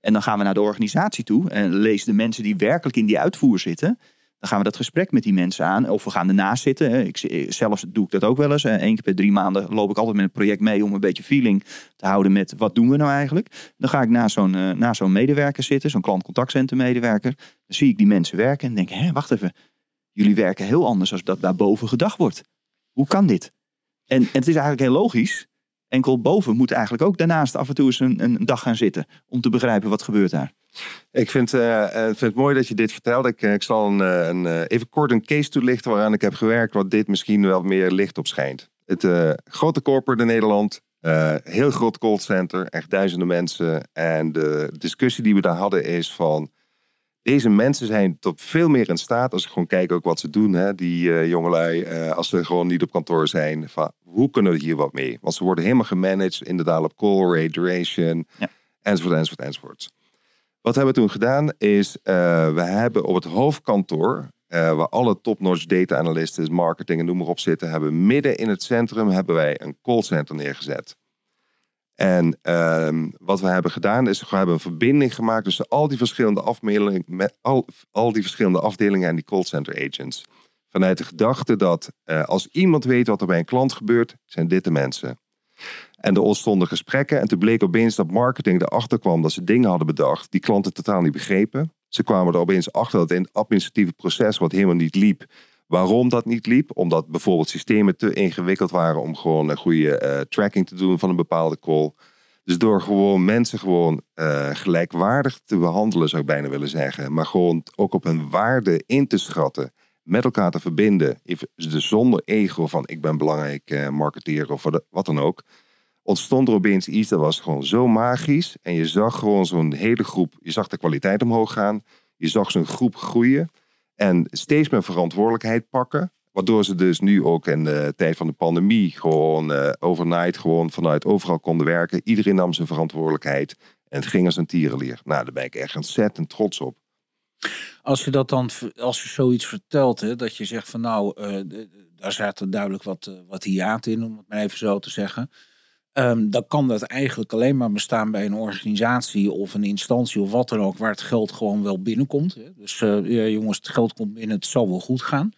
En dan gaan we naar de organisatie toe en lees de mensen die werkelijk in die uitvoer zitten. Dan gaan we dat gesprek met die mensen aan. Of we gaan ernaast zitten. Ik, zelf doe ik dat ook wel eens. Eén keer per drie maanden loop ik altijd met een project mee om een beetje feeling te houden met wat doen we nou eigenlijk. Dan ga ik naast zo'n eh, naast zo'n medewerker zitten, zo'n klantcontactcentrum medewerker. Dan zie ik die mensen werken en denk, hé, wacht even. Jullie werken heel anders als dat daarboven gedacht wordt. Hoe kan dit? En, en het is eigenlijk heel logisch. Enkel boven moet eigenlijk ook daarnaast af en toe eens een, een dag gaan zitten. Om te begrijpen wat gebeurt daar. Ik vind, eh, vind het mooi dat je dit vertelt. Ik, eh, ik zal een, een, even kort een case toelichten waaraan ik heb gewerkt, wat dit misschien wel meer licht op schijnt. Het grote corporate in Nederland, heel groot callcenter, echt duizenden mensen. En de discussie die we daar hadden is van, deze mensen zijn tot veel meer in staat, als ik gewoon kijk ook wat ze doen, hè, die eh, jongelui, eh, als ze gewoon niet op kantoor zijn, van hoe kunnen we hier wat mee? Want ze worden helemaal gemanaged, inderdaad op call rate, duration, Ja. enzovoort, enzovoort, enzovoort. Wat hebben we toen gedaan is, eh, we hebben op het hoofdkantoor, waar alle top-notch data analysten, marketing en noem maar op zitten, hebben midden in het centrum hebben wij een callcenter neergezet. En ehm, wat we hebben gedaan is, we hebben een verbinding gemaakt tussen al die verschillende afdelingen, met al, al die verschillende afdelingen en die callcenter agents. Vanuit de gedachte dat eh, als iemand weet wat er bij een klant gebeurt, zijn dit de mensen. En er ontstonden gesprekken. En toen bleek opeens dat marketing erachter kwam dat ze dingen hadden bedacht die klanten totaal niet begrepen. Ze kwamen er opeens achter dat in het administratieve proces wat helemaal niet liep. Waarom dat niet liep? Omdat bijvoorbeeld systemen te ingewikkeld waren om gewoon een goede eh, tracking te doen van een bepaalde call. Dus door gewoon mensen gewoon eh, gelijkwaardig te behandelen, zou ik bijna willen zeggen. Maar gewoon ook op hun waarde in te schatten. Met elkaar te verbinden. Dus zonder ego van ik ben belangrijk eh, marketeer of wat dan ook ontstond er opeens iets dat was gewoon zo magisch. En je zag gewoon zo'n hele groep, je zag de kwaliteit omhoog gaan. Je zag zo'n groep groeien en steeds meer verantwoordelijkheid pakken. Waardoor ze dus nu ook in de tijd van de pandemie gewoon eh, overnight gewoon vanuit overal konden werken. Iedereen nam zijn verantwoordelijkheid en het ging als een tierenlier. Nou, daar ben ik echt ontzettend trots op. Als je dat dan, als je zoiets vertelt, hè, dat je zegt van nou, d- daar zaten duidelijk wat, eh, wat hiaten in, om het maar even zo te zeggen. Um, dan kan dat eigenlijk alleen maar bestaan bij een organisatie of een instantie of wat dan ook, waar het geld gewoon wel binnenkomt. Dus uh, ja, jongens, het geld komt binnen, het zal wel goed gaan.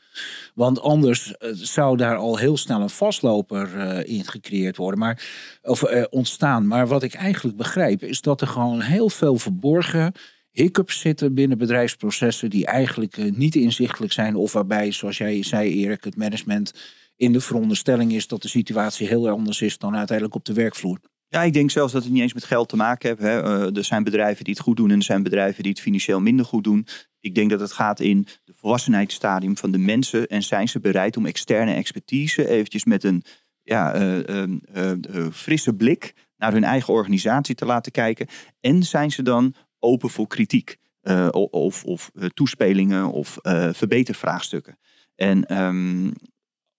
Want anders uh, zou daar al heel snel een vastloper uh, in gecreëerd worden, maar, of ontstaan. Maar wat ik eigenlijk begrijp, is dat er gewoon heel veel verborgen hiccups zitten binnen bedrijfsprocessen die eigenlijk niet inzichtelijk zijn, of waarbij, zoals jij zei, Erik, het management in de veronderstelling is dat de situatie heel anders is dan uiteindelijk op de werkvloer. Ja, ik denk zelfs dat het niet eens met geld te maken heeft. Hè. Uh, er zijn bedrijven die het goed doen en er zijn bedrijven die het financieel minder goed doen. Ik denk dat het gaat in de volwassenheidsstadium van de mensen. En zijn ze bereid om externe expertise eventjes met een ja, uh, uh, frisse blik naar hun eigen organisatie te laten kijken. En zijn ze dan open voor kritiek of, of toespelingen of verbetervraagstukken. En um,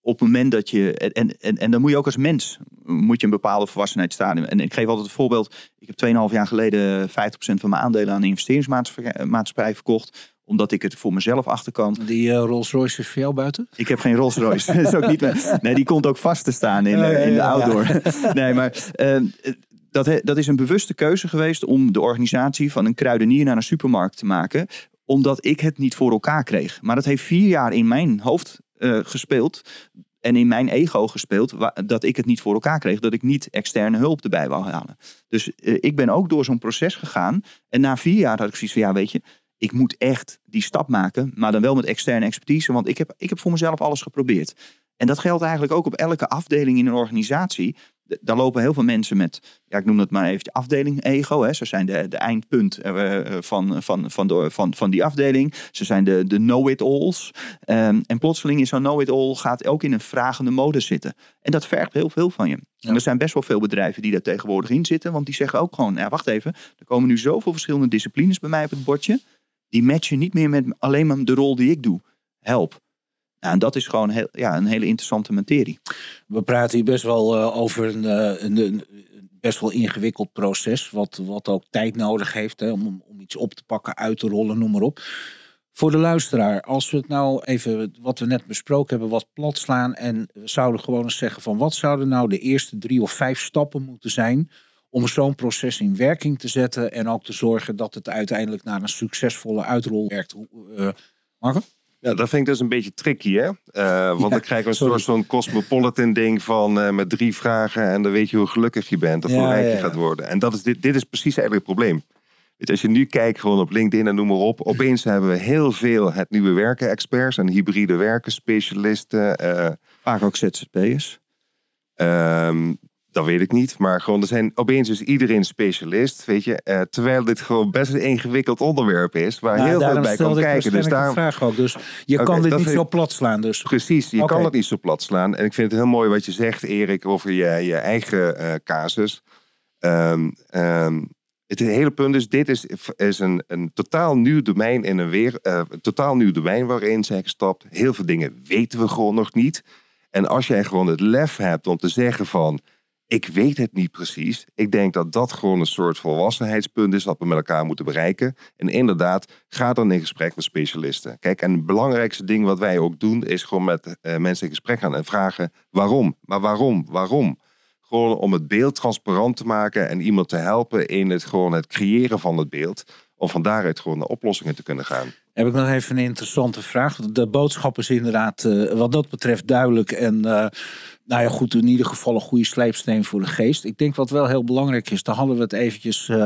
op het moment dat je. En, en, en dan moet je ook als mens. Moet je een bepaalde volwassenheidsstadium. En ik geef altijd het voorbeeld. Ik heb 2,5 jaar geleden 50% van mijn aandelen aan een investeringsmaatschappij verkocht omdat ik het voor mezelf achterkan. Die uh, Rolls Royce is voor jou buiten? Ik heb geen Rolls Royce. dat is ook niet Nee, die komt ook vast te staan in, uh, in de outdoor. nee, maar uh, dat, dat is een bewuste keuze geweest om de organisatie van een kruidenier naar een supermarkt te maken. Omdat ik het niet voor elkaar kreeg. Maar dat heeft vier jaar in mijn hoofd uh, gespeeld. En in mijn ego gespeeld dat ik het niet voor elkaar kreeg. Dat ik niet externe hulp erbij wou halen. Dus uh, ik ben ook door zo'n proces gegaan. En na vier jaar had ik zoiets van, ja weet je, ik moet echt die stap maken. Maar dan wel met externe expertise. Want ik heb, ik heb voor mezelf alles geprobeerd. En dat geldt eigenlijk ook op elke afdeling in een organisatie daar lopen heel veel mensen met, ja, ik noem het maar even afdeling ego. Hè. Ze zijn de, de eindpunt uh, van, van, van, de, van, van die afdeling. Ze zijn de, de know-it-alls. Um, en plotseling is zo'n know-it-all gaat ook in een vragende mode zitten. En dat vergt heel veel van je. En er zijn best wel veel bedrijven die daar tegenwoordig in zitten. Want die zeggen ook gewoon, ja, wacht even. Er komen nu zoveel verschillende disciplines bij mij op het bordje. Die matchen niet meer met alleen maar de rol die ik doe. Help. En dat is gewoon heel, ja, een hele interessante materie. We praten hier best wel uh, over een, uh, een, een, best wel ingewikkeld proces, wat, wat ook tijd nodig heeft hè, om, om iets op te pakken, uit te rollen, noem maar op. Voor de luisteraar, als we het nou even, wat we net besproken hebben, wat plat slaan en we zouden gewoon eens zeggen van wat zouden nou de eerste drie of vijf stappen moeten zijn om zo'n proces in werking te zetten en ook te zorgen dat het uiteindelijk naar een succesvolle uitrol werkt. Uh, Marco? Ja, dat vind ik dus een beetje tricky, hè? Uh, want dan krijg je een soort van cosmopolitan ding van uh, met drie vragen en dan weet je hoe gelukkig je bent of ja, hoe rijk je gaat worden. En dat is, dit, dit is precies eigenlijk het probleem. Weet, als je nu kijkt gewoon op LinkedIn en noem maar op, opeens hebben we heel veel het nieuwe werken experts en hybride werken specialisten. Uh, Vaak ook ZZP'ers. Um, dat weet ik niet. Maar gewoon, er zijn opeens is iedereen specialist. Weet je, uh, terwijl dit gewoon best een ingewikkeld onderwerp is. Waar nou, heel veel bij kan kijken. Dus daar vraag ook. Dus je okay, kan dit niet zo plat slaan. Dus. Precies, je okay. kan het niet zo plat slaan. En ik vind het heel mooi wat je zegt, Erik, over je, je eigen uh, casus. Um, um, het hele punt is, dit is, is een, een totaal nieuw domein in een weer, uh, een totaal nieuw domein waarin zijn gestapt. Heel veel dingen weten we gewoon nog niet. En als jij gewoon het lef hebt om te zeggen van ik weet het niet precies. Ik denk dat dat gewoon een soort volwassenheidspunt is wat we met elkaar moeten bereiken. En inderdaad, ga dan in gesprek met specialisten. Kijk, en het belangrijkste ding wat wij ook doen, is gewoon met uh, mensen in gesprek gaan en vragen waarom. Maar waarom? Waarom? Gewoon om het beeld transparant te maken en iemand te helpen in het gewoon het creëren van het beeld. Om van daaruit gewoon naar oplossingen te kunnen gaan. Heb ik nog even een interessante vraag. De boodschap is inderdaad uh, wat dat betreft duidelijk. En uh, nou ja, goed, in ieder geval een goede slijpsteen voor de geest. Ik denk wat wel heel belangrijk is, daar hadden we het eventjes... Uh,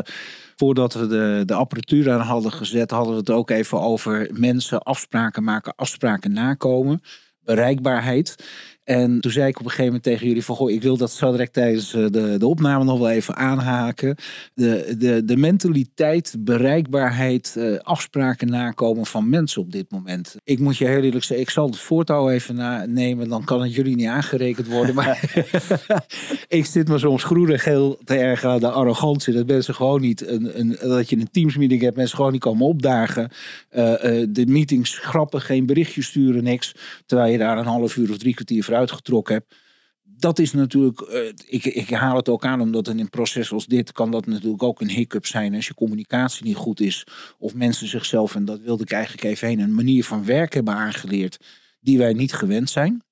voordat we de, de apparatuur aan hadden gezet, hadden we het ook even over mensen afspraken maken, afspraken nakomen. Bereikbaarheid. En toen zei ik op een gegeven moment tegen jullie van... Goh, ik wil dat zo direct tijdens eh, de, de opname nog wel even aanhaken. De, de, de mentaliteit, bereikbaarheid, uh, afspraken nakomen van mensen op dit moment. Ik moet je heel eerlijk zeggen, ik zal het voortouw even nemen. Dan kan het jullie niet aangerekend worden. Maar ik zit me soms groenig heel te erg aan de arrogantie. Dat mensen gewoon niet, een, een, dat je een teamsmeeting hebt, mensen gewoon niet komen opdagen. Uh, de meetings grappen, geen berichtjes sturen, niks. Terwijl je daar een half uur of drie kwartier uitgetrokken heb. Dat is natuurlijk, uh, ik, ik haal het ook aan omdat in een proces als dit kan dat natuurlijk ook een hiccup zijn als je communicatie niet goed is. Of mensen zichzelf, en dat wilde ik eigenlijk even heen, een manier van werken hebben aangeleerd die wij niet gewend zijn.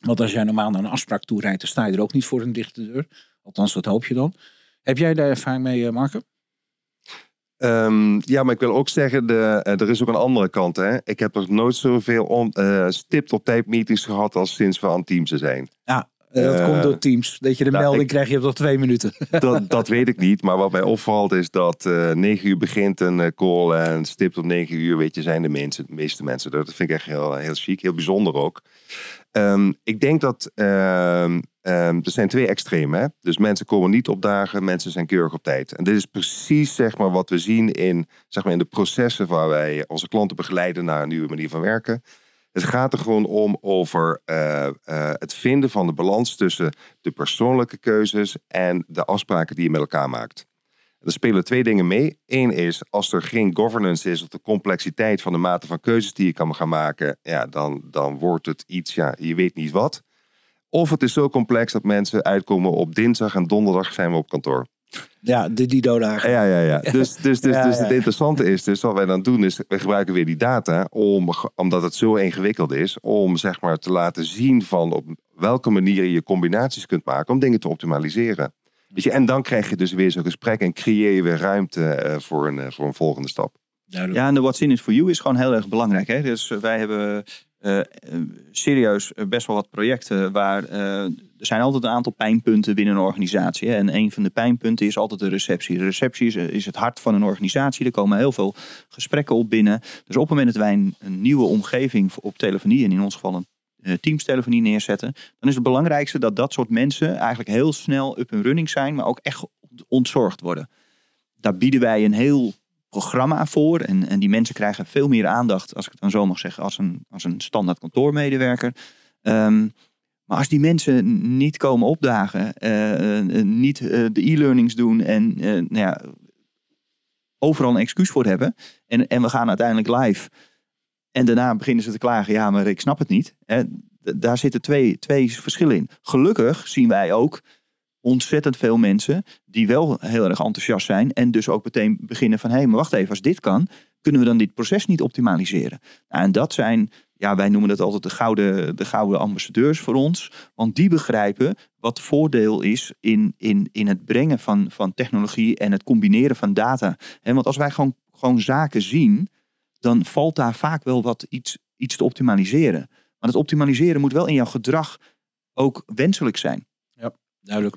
Want als jij normaal naar een afspraak toe rijdt, dan sta je er ook niet voor een dichte deur. Althans, dat hoop je dan. Heb jij daar ervaring mee, uh, Marco? Um, ja, maar ik wil ook zeggen, de, uh, er is ook een andere kant. Hè? Ik heb nog nooit zoveel on, uh, stipt op tijd meetings gehad als sinds we aan Teams zijn. Ja, dat uh, komt door Teams. Dat je de nou, melding ik, krijg je op nog twee minuten. Dat, dat weet ik niet. Maar wat mij opvalt is dat uh, 9 uur begint een call en stipt op 9 uur, weet je, zijn de, mensen, de meeste mensen. Dat vind ik echt heel, heel chic, heel bijzonder ook. Um, ik denk dat um, Um, er zijn twee extremen. Hè? Dus mensen komen niet op dagen, mensen zijn keurig op tijd. En dit is precies zeg maar, wat we zien in, zeg maar, in de processen waar wij onze klanten begeleiden naar een nieuwe manier van werken. Het gaat er gewoon om over uh, uh, het vinden van de balans tussen de persoonlijke keuzes en de afspraken die je met elkaar maakt. Er spelen twee dingen mee. Eén is, als er geen governance is of de complexiteit van de mate van keuzes die je kan gaan maken, ja, dan, dan wordt het iets, ja, je weet niet wat. Of het is zo complex dat mensen uitkomen op dinsdag en donderdag zijn we op kantoor. Ja, de Dido-dagen. Ja, ja, ja. Dus, dus, dus, Ja, dus ja. het interessante is, dus wat wij dan doen, is we gebruiken weer die data, om, omdat het zo ingewikkeld is, om zeg maar te laten zien van op welke manier je combinaties kunt maken om dingen te optimaliseren. Weet je, en dan krijg je dus weer zo'n gesprek en creëer je weer ruimte eh, voor, een, eh, voor een volgende stap. Duidelijk. Ja, en de What's in it for you is gewoon heel erg belangrijk. Hè? Dus eh, wij hebben eh, eh, serieus eh, best wel wat projecten waar er zijn altijd een aantal pijnpunten binnen een organisatie. En een van de pijnpunten is altijd de receptie. De receptie is, het hart van een organisatie. Er komen heel veel gesprekken op binnen. Dus op het moment dat wij een, nieuwe omgeving op telefonie, en in ons geval een eh, teamstelefonie neerzetten, dan is het belangrijkste dat dat soort mensen eigenlijk heel snel up en running zijn, maar ook echt ontzorgd worden. Daar bieden wij een heel programma voor. En, en die mensen krijgen veel meer aandacht, als ik het dan zo mag zeggen, als een, als een standaard kantoormedewerker. Ehm, maar als die mensen niet komen opdagen, eh, eh, niet eh, de e-learnings doen en nou ja, overal een excuus voor hebben. En, en we gaan uiteindelijk live. En daarna beginnen ze te klagen, ja, maar ik snap het niet. Hè, daar zitten twee, twee verschillen in. Gelukkig zien wij ook ontzettend veel mensen die wel heel erg enthousiast zijn. En dus ook meteen beginnen van, hé, hey, maar wacht even, als dit kan, kunnen we dan dit proces niet optimaliseren? Nou, en dat zijn, ja, wij noemen dat altijd de gouden, de gouden ambassadeurs voor ons. Want die begrijpen wat voordeel is in, in, in het brengen van, van technologie en het combineren van data. Hè, want als wij gewoon, gewoon zaken zien, dan valt daar vaak wel wat iets, iets te optimaliseren. Maar het optimaliseren moet wel in jouw gedrag ook wenselijk zijn. Duidelijk.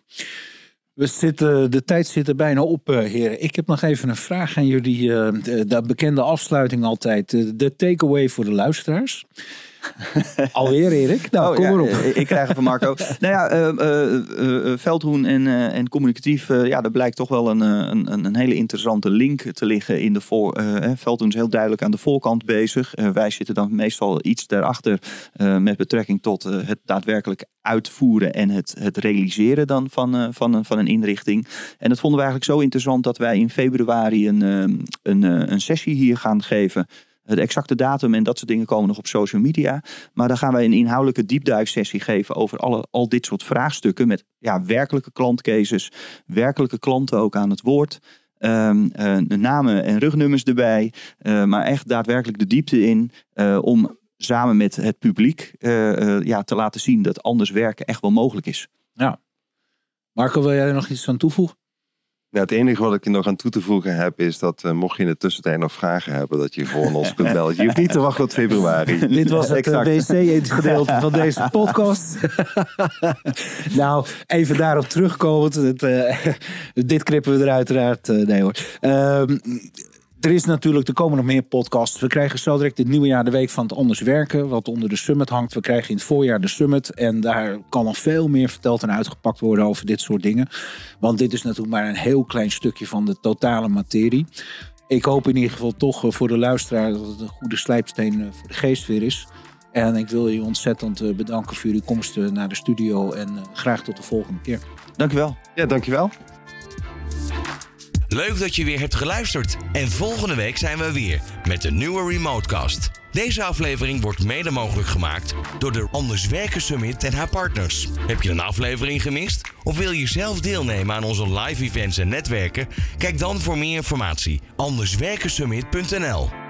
We zitten, de tijd zit er bijna op, eh, heren. Ik heb nog even een vraag aan jullie. eh, de, de bekende afsluiting altijd. eh, de takeaway voor de luisteraars. Alweer, Erik? Nou, Oh, kom ja, maar op. eh, Ik krijg het van Marco. nou ja, eh, eh, Veldhoen en, en communicatief, ja, daar blijkt toch wel een, een, een, hele interessante link te liggen in de voor. Veldhoen is heel duidelijk aan de voorkant bezig. Wij zitten dan meestal iets daarachter met betrekking tot het daadwerkelijk uitvoeren en het, het realiseren dan van, van, een, van een inrichting. En dat vonden we eigenlijk zo interessant dat wij in februari een, een, een sessie hier gaan geven. De exacte datum en dat soort dingen komen nog op social media. Maar dan gaan wij een inhoudelijke deep sessie geven over alle, al dit soort vraagstukken. Met ja, werkelijke klantcases, werkelijke klanten ook aan het woord. Ehm, eh, namen en rugnummers erbij. eh, maar echt daadwerkelijk de diepte in. eh, om samen met het publiek ja, te laten zien dat anders werken echt wel mogelijk is. Marco, wil jij er nog iets aan toevoegen? Nou, het enige wat ik nog aan toe te voegen heb, is dat eh, mocht je in de tussentijd nog vragen hebben, dat je voor ons kunt bellen. Je hoeft niet te wachten tot februari. Dit was het Exact. wc-gedeelte van deze podcast. nou, even daarop terugkomend. Het, eh, dit knippen we er uiteraard. eh, nee hoor. Er is natuurlijk, er komen nog meer podcasts. We krijgen zo direct dit nieuwe jaar de week van het anders werken. Wat onder de summit hangt. We krijgen in het voorjaar de summit. En daar kan nog veel meer verteld en uitgepakt worden over dit soort dingen. Want dit is natuurlijk maar een heel klein stukje van de totale materie. Ik hoop in ieder geval toch eh, voor de luisteraar dat het een goede slijpsteen eh, voor de geest weer is. En ik wil je ontzettend eh, bedanken voor jullie komst naar de studio. En graag tot de volgende keer. Dankjewel. Ja, dankjewel. Leuk dat je weer hebt geluisterd. En volgende week zijn we weer met een nieuwe Remotecast. Deze aflevering wordt mede mogelijk gemaakt door de Anders Werken Summit en haar partners. Heb je een aflevering gemist? Of wil je zelf deelnemen aan onze live events en netwerken? Kijk dan voor meer informatie anderswerkensummit.nl